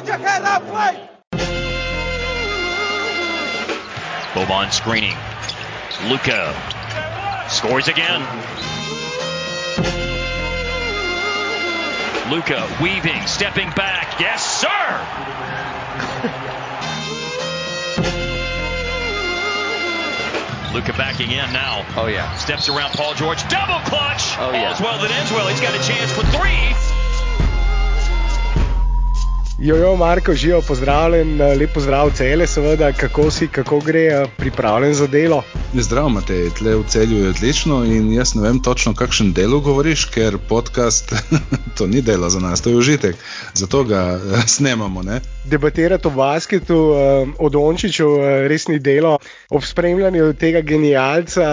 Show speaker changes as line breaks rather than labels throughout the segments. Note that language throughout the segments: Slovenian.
Put your head up, play!
Boban screening. Luca scores again. Luca weaving, stepping back. Yes, sir! Luca backing in now.
Oh, yeah.
Steps around Paul George. Double clutch!
Oh, yeah.
All's well that ends well. He's got a chance for three.
Jojo, Marko, živijo, pozdravljen, lepo zdrav, cele, seveda, kako si, kako gre, pripravljen za delo.
Zdravo, Matej, tle v celju je odlično in jaz ne vem točno, kakšen delo govoriš, ker podcast to ni delo za nas, to je užitek, zato ga eh, snemamo. Ne?
Debatirati o basketu, o Dončiću, res ni delo. Ob spremljanju tega genijalca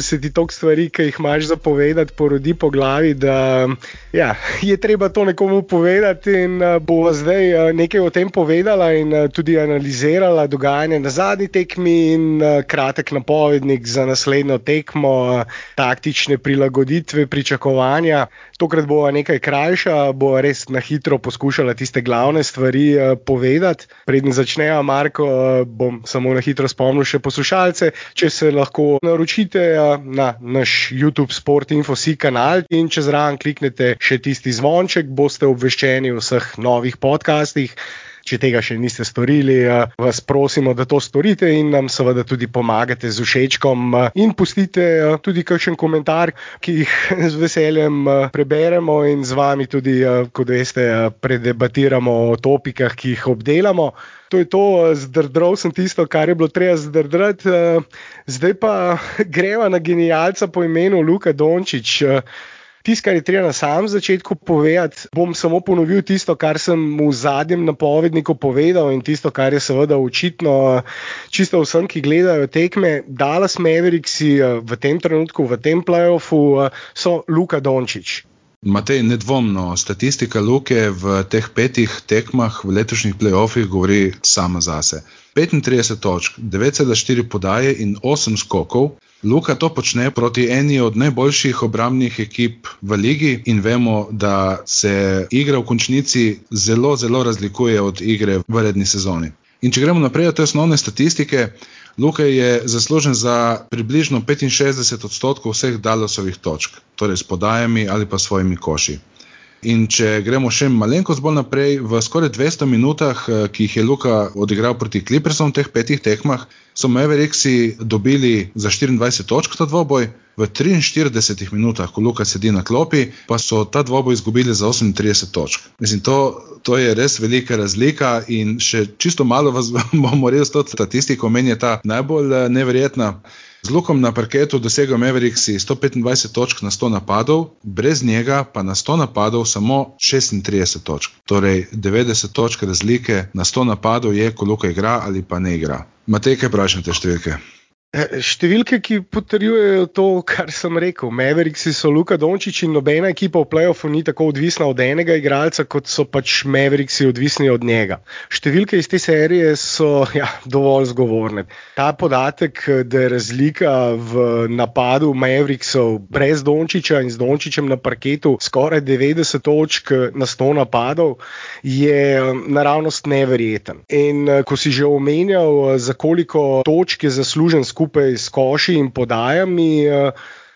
se ti toliko stvari, ki jih imaš zapovedati, porodi po glavi, da ja, je treba to nekomu povedati in bo zdaj nekaj o tem povedala in tudi analizirala dogajanje na zadnji tekmi in kratek napovednik za naslednjo tekmo, taktične prilagoditve, pričakovanja. Tokrat bo nekaj krajša, bo res na hitro poskušala tiste glavne stvari povedati. Preden začnejo, Marko, bom samo na hitro spomnil še poslušalce, če se lahko naročite na naš YouTube Sport Info kanal in če zraven kliknete še tisti zvonček, boste obveščeni o vseh novih podcastih. Če tega še niste storili, vas prosimo, da to storite in nam seveda tudi pomagate z všečkom. In pustite tudi kakšen komentar, ki jih z veseljem preberemo in z vami tudi, kot veste, predebatiramo o topikah, ki jih obdelamo. To je to, zdrdral sem tisto, kar je bilo treba zdrdrati. Zdaj pa greva na genijalca po imenu Luka Dončić. Tisto, kar je treba na samem začetku povedati, bom samo ponovil tisto, kar sem v zadnjem napovedniku povedal in tisto, kar je seveda očitno čisto vsem, ki gledajo tekme. Dallas Mavericks v tem trenutku, v tem playoffu, so Luka Dončić.
Matej, nedvomno, statistika Luke v teh petih tekmah v letošnjih playoffih govori sama zase. 35 točk, 9,4 podaje in 8 skokov. Luka to počne proti eni od najboljših obrambnih ekip v ligi in vemo, da se igra v končnici zelo, zelo razlikuje od igre v redni sezoni. In če gremo naprej od te osnovne statistike, Luka je zaslužen za približno 65 odstotkov vseh Dallasovih točk, torej s podajami ali pa svojimi koši. In če gremo še malenkost bolj naprej, v skoraj 200 minutah, ki jih je Luka odigral proti Clippersom v teh petih tekmah, so Mavericksi dobili za 24 točk ta dvoboj, v 43 minutah, ko Luka sedi na klopi, pa so ta dvoboj izgubili za 38 točk. Mislim, to, to je res velika razlika in še čisto malo vas bomo res to statistiko meni je ta najbolj neverjetna. Z Lukom na parketu dosega Mavericksi 125 točk na 100 napadov, brez njega pa na 100 napadov samo 36 točk. Torej 90 točk razlike na 100 napadov je, ko Luka igra ali pa ne igra. Matej, kaj praviš na te številke?
Številke, ki potrjujejo to, kar sem rekel. Mavericksi so Luka Dončić in nobena ekipa v playoffu ni tako odvisna od enega igralca, kot so pač Mavericksi odvisni od njega. Številke iz te serije so ja, dovolj zgovorne. Ta podatek, da je razlika v napadu Mavericksov brez Dončića in z Dončićem na parketu skoraj 90 točk na 100 napadov, je naravnost neverjeten. In ko si že omenjal, za koliko točk je zaslužen skupaj s koši in podajami.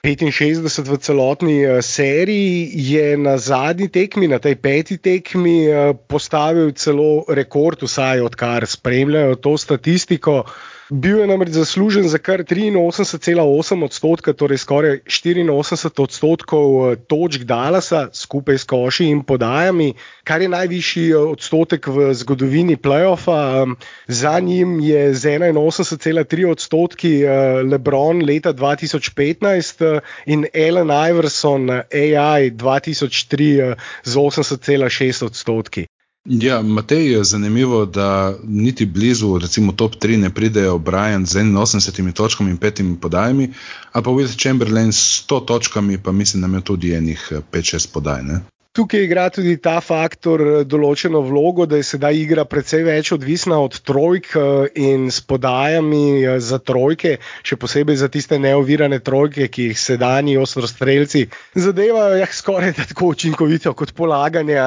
65 v celotni seriji je na zadnji tekmi, na tej peti tekmi, postavil celo rekord, vsaj odkar spremljajo to statistiko. Bil je namreč zaslužen za kar 83,8 odstotka, torej skoraj 84 odstotkov točk Dallasa, skupaj s koši in podajami, kar je najvišji odstotek v zgodovini playoffa. Za njim je z 81,3 odstotki Lebron leta 2015 in Allen Iverson AI 2003 z 80,6 odstotki.
Ja, Matej je zanimivo, da niti blizu, recimo top 3 ne pridejo Brian z 81 točkami in 5 podajami, a pa Will Chamberlain s 100 točkami, pa mislim, da ima tudi enih 5-6 podaj. Ne?
Tukaj igra tudi ta faktor eh, določeno vlogo, da je sedaj igra precej več odvisna od trojk eh, in s podajami eh, za trojke, še posebej za tiste neovirane trojke, ki jih sedajni ostrostrelci zadevajo ja, skoraj tako učinkovito kot polaganje.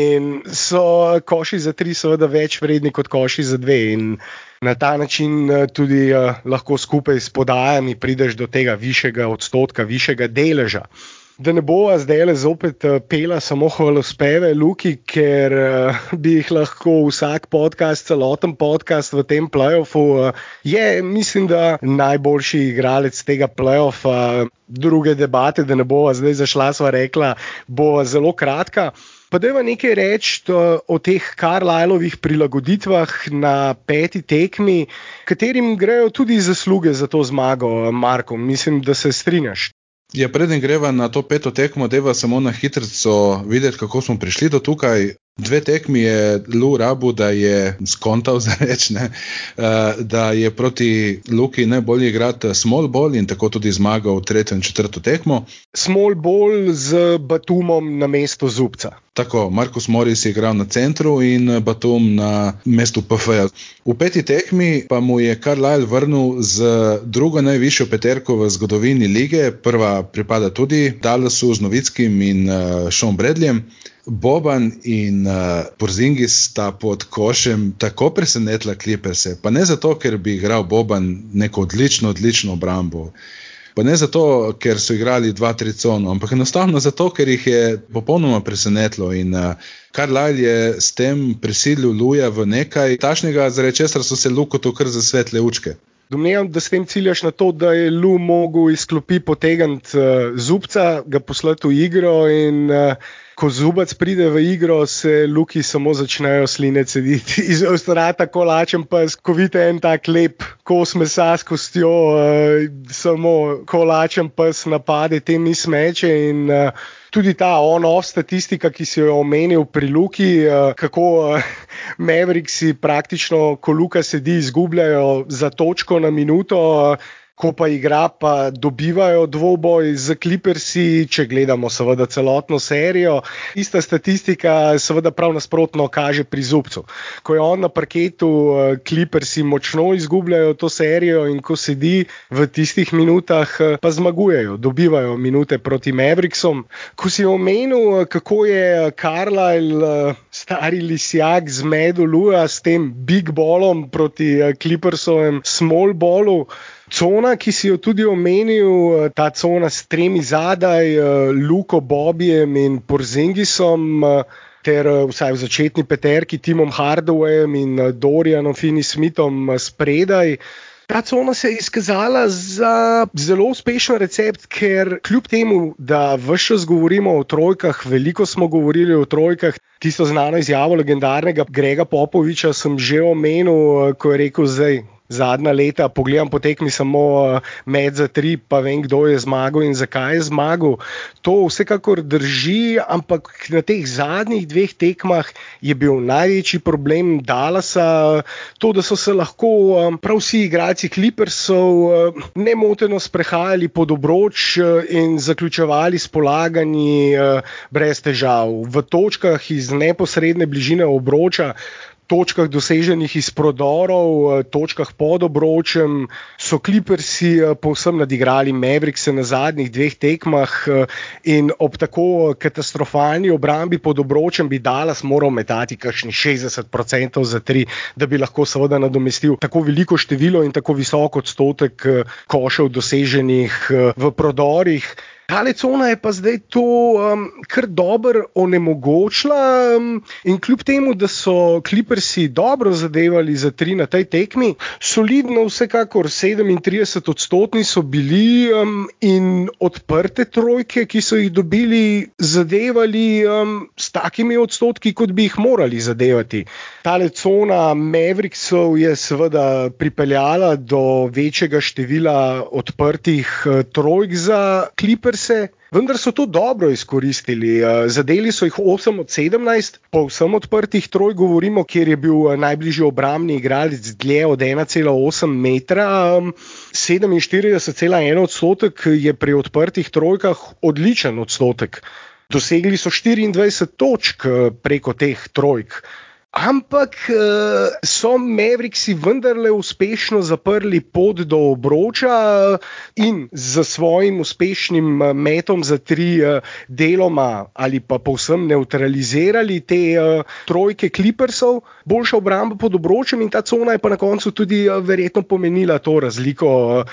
In so koši za tri, seveda, več vredni kot koši za dve. In na ta način tudi lahko skupaj s podajami prideš do tega višjega odstotka, višjega deleža da ne bova zdaj le zopet uh, pela samo hvalospeve, Luki, ker uh, bi jih lahko vsak podcast, celoten podcast v tem playoffu, uh, je, mislim, da najboljši igralec tega playoffa. Druge debate, da ne bova zdaj zašla, sva rekla, bo zelo kratka. Pa da je nekaj reči o teh Karlajlovih prilagoditvah na peti tekmi, katerim grejo tudi zasluge za to zmago, Marko. Mislim, da se strinjaš.
Ja, preden greva na to peto tekmo, deva samo na hitro videti, kako smo prišli do tukaj. Dve tekmi je Lu Rabu, da je skontal za reč, ne, eh, da je proti Luki najbolje igrati small ball in tako tudi zmagal v tretjo in četrto tekmo.
Small ball z Batumom na mesto Zubca.
Tako, Markus Moris je igral na centru in Batum na mestu PFJ. V peti tekmi pa mu je Carlisle vrnil z drugo najvišjo peterko v zgodovini lige, prva pripada tudi Dallasu z Novickim in uh, Sean Bradleyjem. Boban in uh, Porzingis sta pod košem tako presenetila Clippers, pa ne zato, ker bi igral Boban neko odlično, odlično obrambo. Pa ne zato, ker so igrali dva, tri cono, ampak enostavno zato, ker jih je popolnoma presenetilo. In uh, Karlajl je s tem prisilil Luja v nekaj tašnega, zaradi česar so se Luko to kar za svetle učke.
Domnevam, da s tem ciljaš na to, da je Lu mogel izklopi potegniti uh, zubca, ga poslati v igro in uh, ko zubac pride v igro, se luki samo začnejo sline cediti. Iz ostrata kolačem pa, ko vidite en tak lep kos mesa s kostjo, uh, samo kolačem pa napade te mi smeče in uh, Tudi ta ono statistika, ki si jo omenil pri Luki, uh, kako Mavericksi praktično, ko Luka sedi, izgubljajo za točko na minuto. Ko pa igra, pa dobivajo dvoboj z Clippersi, če gledamo seveda celotno serijo. Ista statistika, seveda prav nasprotno, kaže pri Zubcu. Ko je on na parketu, eh, Clippersi močno izgubljajo to serijo in ko sedi v tistih minutah, eh, pa zmagujejo, dobivajo minute proti Mavericksom. Ko si omenil, eh, kako je Carlisle, stari lisjak, zmedel Lua s tem big ballom proti Clippersovem small ballu. Cona, ki si jo tudi omenil, eh, ta cona s tremi zadaj, eh, Luko, Bobijem in Porzingisom. Eh, ter vsaj v začetni peterki, Timom Hardawayem in Dorianom Finismithom spredaj. Ta cona se je izkazala za zelo uspešen recept, ker kljub temu, da vse čas govorimo o trojkah, veliko smo govorili o trojkah, tisto znano izjavo legendarnega Grega Popoviča sem že omenil, ko je rekel: Zdaj, zadnja leta, pogledam po tekmi samo eh, med za tri, pa vem, kdo je zmagal in zakaj je zmagal. To vsekakor drži, ampak na teh zadnjih dveh tekmah je bil največji problem Dallasa to, da so se lahko eh, prav vsi igralci Clippersov eh, nemoteno sprehajali pod obroč in zaključevali s polaganji brez težav. V točkah iz neposredne bližine obroča točkah doseženih iz prodorov, eh, točkah pod obročem, so Clippersi eh, povsem nadigrali Mavericks na zadnjih dveh tekmah eh, in ob tako katastrofalni obrambi pod obročem bi Dallas moral metati kakšni 60% za tri, da bi lahko seveda nadomestil tako veliko število in tako visok odstotek košev doseženih v prodorih. Tale cona je pa zdaj to um, kar dobro onemogočila. Um, in kljub temu, da so kliprsi dobro zadevali za tri na tej tekmi, solidno, vsekakor 37 odstotni so bili um, in odprte trojke, ki so jih dobili, zadevali um, s takimi odstotki, kot bi jih morali zadevati. Tale cona Mavericksov je seveda pripeljala do večjega števila odprtih uh, trojk za Lakers, vendar so to dobro izkoristili. Eh, zadeli so jih 8 od 17, povsem odprtih troj, govorimo, kjer je bil eh, najbližji obrambni igralec dlje od 1,8 metra. 47,1 odstotek je pri odprtih trojkah odličen odstotek. Dosegli so 24 točk preko teh trojk. Ampak eh, so Mavriksi vendarle uspešno zaprli pot do obroča in z svojim uspešnim eh, metom za tri eh, deloma ali pa povsem neutralizirali te trojke Clippersov, boljša obramba pod obročem in ta cona je pa na koncu tudi verjetno pomenila to razliko,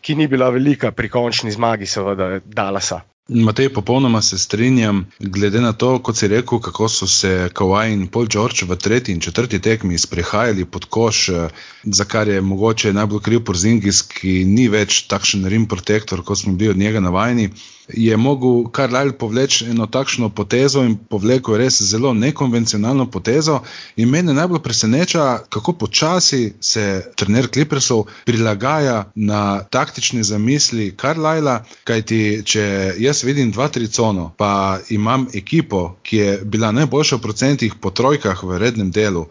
ki ni bila velika pri končni zmagi, seveda, Dalasa.
Matej, popolnoma se strinjam, glede na to, kot si rekel, kako so se Kowaj in Paul George v tretji in četrti tekmi sprehajali pod koš, eh, za kar je mogoče najbolj kriv Porzingis, ki ni več takšen rim protektor, kot smo bili od njega navajeni je mogel kar lajl povleči eno takšno potezo in povlekel res zelo nekonvencionalno potezo. In mene najbolj preseneča, kako počasi se trener Clippersov prilagaja na taktične zamisli kar lajla. Kajti, če jaz vidim dva tricono, pa imam ekipo, ki je bila najboljša v procentih po trojkah v rednem delu.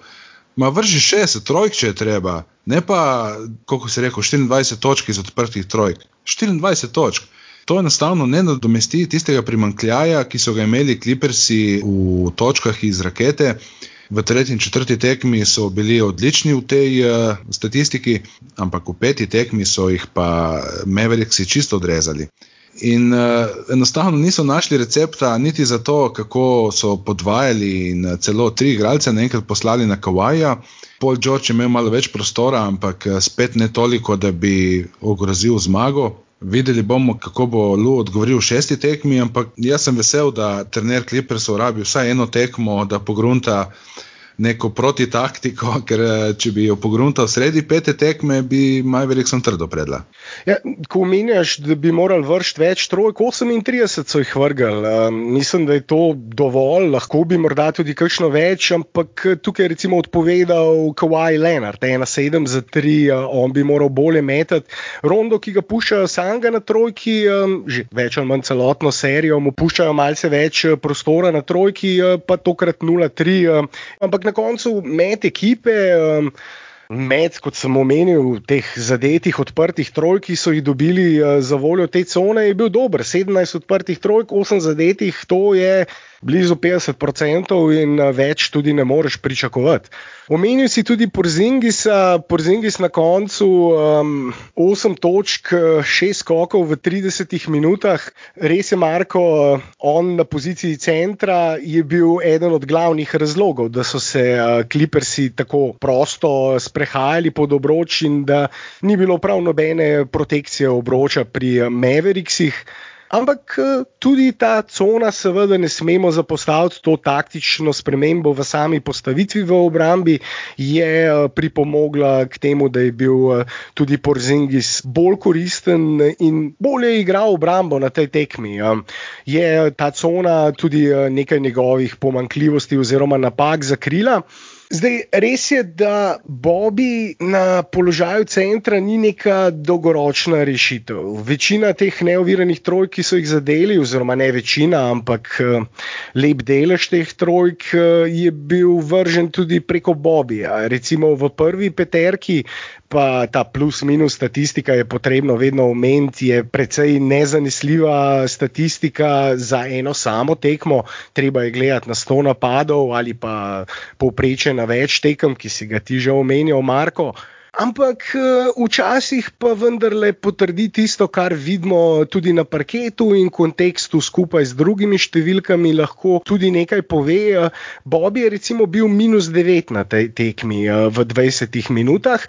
Ma vrži 60 trojk, če je treba, ne pa, kako se reče, 24 točk iz odprtih trojk. 24 točk. To enostavno ne nadomesti tistega primankljaja, ki so ga imeli klipersi v točkah iz rakete. V tretji in četrti tekmi so bili odlični v tej uh, statistiki, ampak v peti tekmi so jih pa Mavericksi čisto odrezali. In uh, enostavno niso našli recepta, niti za to, kako so podvajali in eh, celo tri igralce naenkrat poslali na Kawaja. Paul George je imel malo več prostora, ampak spet ne toliko, da bi ogrozil zmago. Videli bomo, kako bo Lu odgovoril v šesti tekmi, ampak jaz sem vesel, da trener Clippers uporabi vsaj eno tekmo, da pogrunta neko protitaktiko, ker eh, če bi jo pogruntal sredi pete tekme, bi Majverik sem trdo predla.
Ja, ko omenjaš, da bi morali vršiti več trojk, 38 so jih vrgli. Um, mislim, da je to dovolj, lahko bi morda tudi kakšno več, ampak tukaj je recimo odpovedal Kawhi Leonard, ena sedem za tri, uh, on bi moral bolje metati. Rondo, ki ga puščajo sanga na trojki, um, že več ali manj celotno serijo, mu puščajo malce več prostora na trojki, pa tokrat 0-3. Uh, ampak na koncu med ekipe. Um, Med, kot sem omenil, teh zadetih odprtih trojk, ki so jih dobili uh, za voljo te cone, je bil dober. 17 odprtih trojk, 8 zadetih, to je blizu 50% in uh, več tudi ne moreš pričakovati. Omenil si tudi Porzingisa, Porzingis na koncu um, 8 točk, 6 skokov v 30 minutah. Res je, Marko, on na poziciji centra je bil eden od glavnih razlogov, da so se klipersi tako prosto sprehajali pod obroč in da ni bilo prav nobene protekcije obroča pri Mavericksih. Ampak eh, tudi ta cona, seveda, ne smemo zapostaviti to taktično spremembo v sami postavitvi v obrambi, je eh, pripomogla k temu, da je bil eh, tudi Porzingis bolj koristen in bolje igral obrambo na tej tekmi. Je ta cona tudi nekaj njegovih pomankljivosti oziroma napak zakrila. Zdaj, res je, da Bobby na položaju centra ni neka dolgoročna rešitev. Večina teh neoviranih trojk, ki so jih zadeli, oziroma ne večina, ampak eh, lep delež teh trojk eh, je bil vržen tudi preko Bobija. Recimo v prvi peterki pa ta plus-minus statistika je potrebno vedno omeniti, je precej nezanesljiva statistika za eno samo tekmo. Treba je gledati na 100 napadov ali pa povpreče na več tekem, ki si ga ti že omenil, Marko. Ampak eh, včasih pa vendarle potrdi tisto, kar vidimo tudi na parketu in kontekstu, skupaj z drugimi številkami, lahko tudi nekaj pove. Bob je recimo bil minus 9 na tej tekmi eh, v 20 minutah.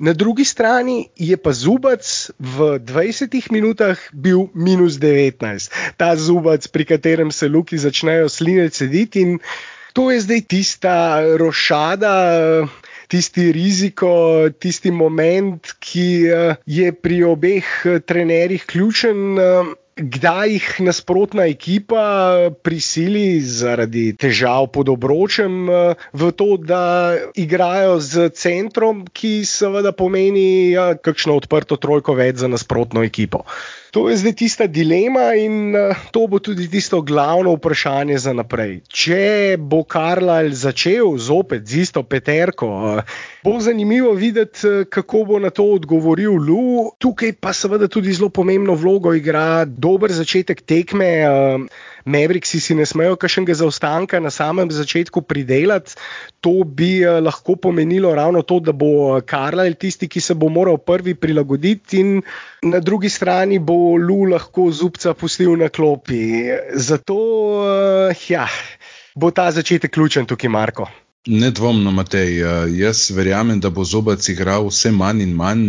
Na drugi strani je pa zubac v 20 minutah bil minus 19, ta zubac, pri katerem se luki začnejo sline cediti in to je zdaj tista rošada. Tisti riziko, tisti moment, ki eh, je pri obeh eh, trenerjih ključen, eh, kdaj jih nasprotna ekipa prisili zaradi težav pod obročem v to, da igrajo z centrom, ki seveda pomeni ja, kakšno odprto trojko več za nasprotno ekipo. To je zdaj tista dilema in uh, to bo tudi tisto glavno vprašanje za naprej. Če bo Karlajl začel zopet z isto peterko, uh, bo zanimivo videti, uh, kako bo na to odgovoril Lu. Tukaj pa seveda tudi zelo pomembno vlogo igra dober začetek tekme. Mavericksi si ne smejo kakšnega zaostanka na samem začetku pridelati. To bi uh, lahko pomenilo ravno to, da bo Karlajl tisti, ki se bo moral prvi prilagoditi, in na drugi strani bo Lu lahko zubca pustil na klopi. Zato, uh, ja, bo ta začetek ključen tukaj, Marko.
Nedvomno, Matej. Jaz verjamem, da bo zobac igral vse manj in manj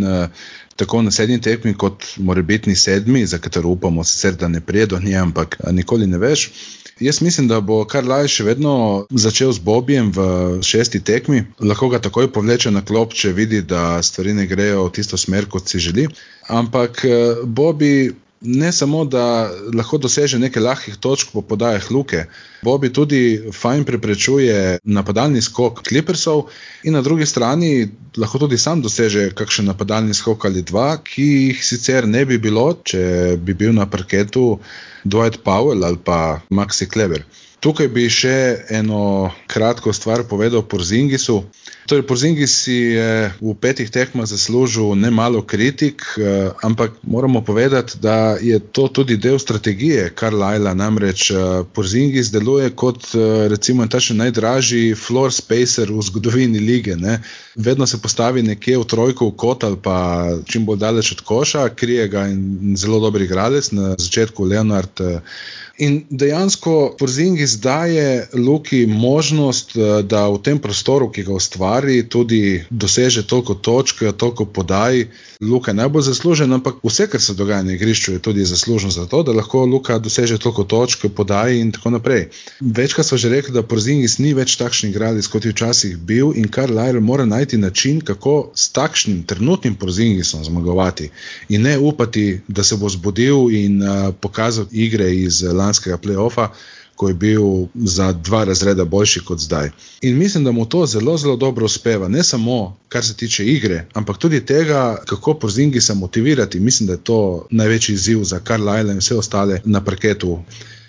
tako na sedmi tekmi, kot morebitni sedmi, za katero upamo, sicer, da ne prije do nje, ampak nikoli ne veš. Jaz mislim, da bo Karlaj še vedno začel z Bobijem v šesti tekmi, lahko ga takoj povleče na klop, če vidi, da stvari ne grejo v tisto smer, kot si želi. Ampak Bobi ne samo, da lahko doseže nekaj lahkih točk po podajah Luke, Bobi tudi fajn preprečuje napadalni skok Clippersov, in na drugi strani lahko tudi sam doseže kakšen napadalni skok ali dva, ki jih sicer ne bi bilo, če bi bil na parketu Dwight Powell ali pa Maxi Kleber. Tukaj bi še eno kratko stvar povedal o Zingisu. Torej, Porzingis si je v petih tekmah zaslužil ne malo kritik, eh, ampak moramo povedati, da je to tudi del strategije Karlajla. Namreč eh, Porzingis deluje kot eh, recimo takšen najdražji floor spacer v zgodovini lige. Ne. Vedno se postavi nekje v trojko, v kot ali pa čim bolj daleč od koša, krije ga in zelo dober igralec, na začetku Leonard. In dejansko Porzingis daje Luki možnost, da v tem prostoru, ki ga ustvari, tudi doseže toliko točk, toliko podaj. Luka je najbolj zaslužen, ampak vse, kar se dogaja na igrišču, je tudi zasluženo za to, da lahko Luka doseže toliko točk, podaj in tako naprej. Večkrat smo že rekli, da Porzingis ni več takšen igralec, kot je včasih bil, in kar Lajr mora najti način, kako s takšnim trenutnim Porzingisom zmagovati in ne upati, da se bo zbudil in uh, pokazal igre iz lanskega playoffa ko je bil za dva razreda boljši kot zdaj. In mislim, da mu to zelo, zelo dobro uspeva. Ne samo kar se tiče igre, ampak tudi tega, kako porzingi se motivirati. Mislim, da je to največji izziv za Karla in vse ostale na parketu.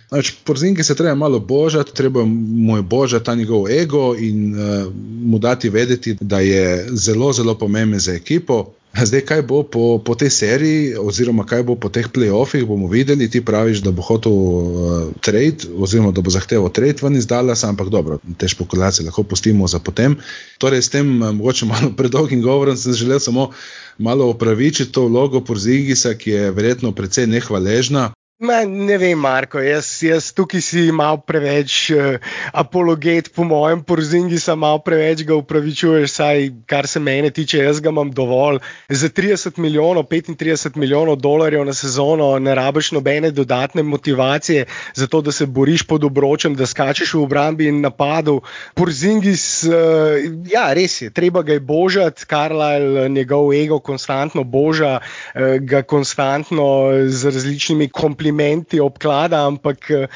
Znači, porzingi se treba malo božati, treba mu je božati ta njegov ego in uh, mu dati vedeti, da je zelo, zelo pomemben za ekipo. Zdaj, kaj bo po, po tej seriji, oziroma kaj bo po teh playoffih, bomo videli. Ti praviš, da bo hotel uh, trade, oziroma da bo zahteval trade ven iz Dallasa, ampak dobro, te špekulacije lahko pustimo za potem. Torej, s tem, uh, mogoče malo predolgim govorom, sem želel samo malo opravičiti to vlogo Porzingisa, ki je verjetno precej nehvaležna.
Ma, ne vem, Marko, jaz, jaz tukaj si malo preveč uh, apologet, po mojem, porzingi sem malo preveč ga upravičuješ, saj kar se mene tiče, jaz ga imam dovolj. Za 30 milijonov, 35 milijonov dolarjev na sezono ne rabiš nobene dodatne motivacije za to, da se boriš pod obročem, da skačeš v obrambi in napadu. Porzingis, uh, ja, res je, treba ga je božati, Karlajl njegov ego konstantno boža, uh, ga konstantno z različnimi komplimenti komplimenti obklada, ampak eh,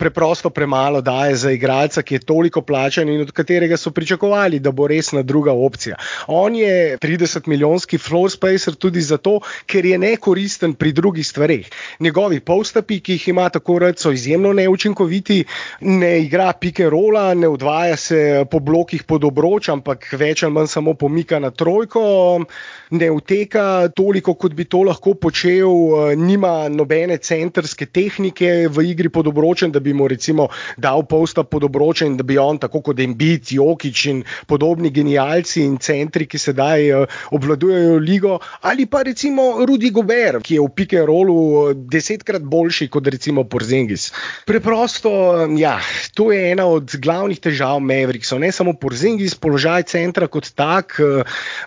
preprosto premalo daje za igralca, ki je toliko plačen in od katerega so pričakovali, da bo resna druga opcija. On je 30-milijonski floor spacer tudi zato, ker je nekoristen pri drugih stvareh. Njegovi postapi, ki jih ima tako rad, so izjemno neučinkoviti, ne igra pike rola, ne odvaja se po blokih pod obroč, ampak več ali manj samo pomika na trojko, ne uteka toliko, kot bi to lahko počel, nima nobene centrske tehnike v igri pod obročem, da bi mu recimo dal posta pod obroče in da bi on, tako kot Embiid, Jokič in podobni genijalci in centri, ki sedaj uh, obvladujejo ligo, ali pa recimo Rudy Gobert, ki je v pikem rolu uh, desetkrat boljši kot recimo Porzingis. Preprosto, um, ja, to je ena od glavnih težav Mavericksov, ne samo Porzingis, položaj centra kot tak,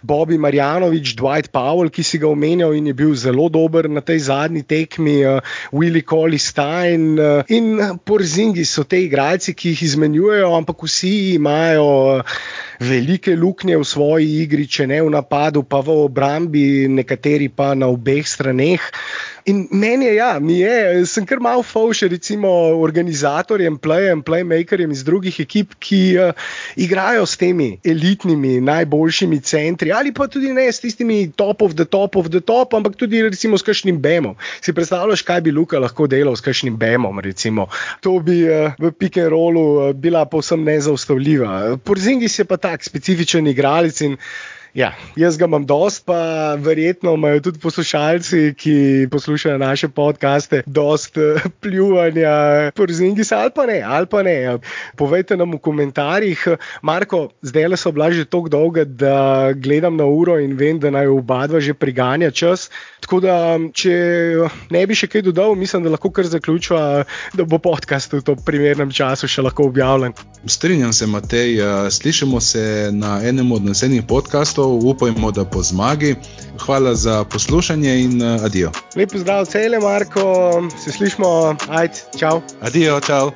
Bobby Marjanovič, Dwight Powell, ki si ga omenjal in je bil zelo dober na tej zadnji tekmi, Willie Collie Stein in Porzingi so te igralci, ki jih izmenjujejo, ampak vsi imajo eh, velike luknje v svoji igri, če ne v napadu, pa v obrambi, nekateri pa na obeh straneh. In meni je, ja, mi je, sem kar malo fauš, recimo, organizatorjem, playem, playmakerjem iz drugih ekip, ki uh, igrajo s temi elitnimi, najboljšimi centri, ali pa tudi ne s tistimi top of the top of the top, ampak tudi recimo s kakšnim BEM-om. Si predstavljaš, kaj bi Luka lahko delal s kakšnim BEM-om, recimo. To bi uh, v pick and rollu uh, bila povsem nezaustavljiva. Porzingis je pa tak specifičen igralec in Ja, jaz ga imam dost, pa verjetno imajo tudi poslušalci, ki poslušajo naše podkaste, dost eh, pljuvanja, porzingis ali pa ne, ali pa ne. Povejte nam v komentarjih, Marko, zdaj le so bila že tako dolga, da gledam na uro in vem, da naj oba dva že priganja čas. Tako da, če ne bi še kaj dodal, mislim, da lahko kar zaključiva, da bo podcast v tem primernem času še lahko objavljen.
Strinjam se, Matej. Eh, slišimo se na enem od naslednjih podkastov, upajmo, da po zmagi. Hvala za poslušanje in uh, adijo.
Lep pozdrav, cele Marko, se slišmo, ajde, čau.
Adijo, čau.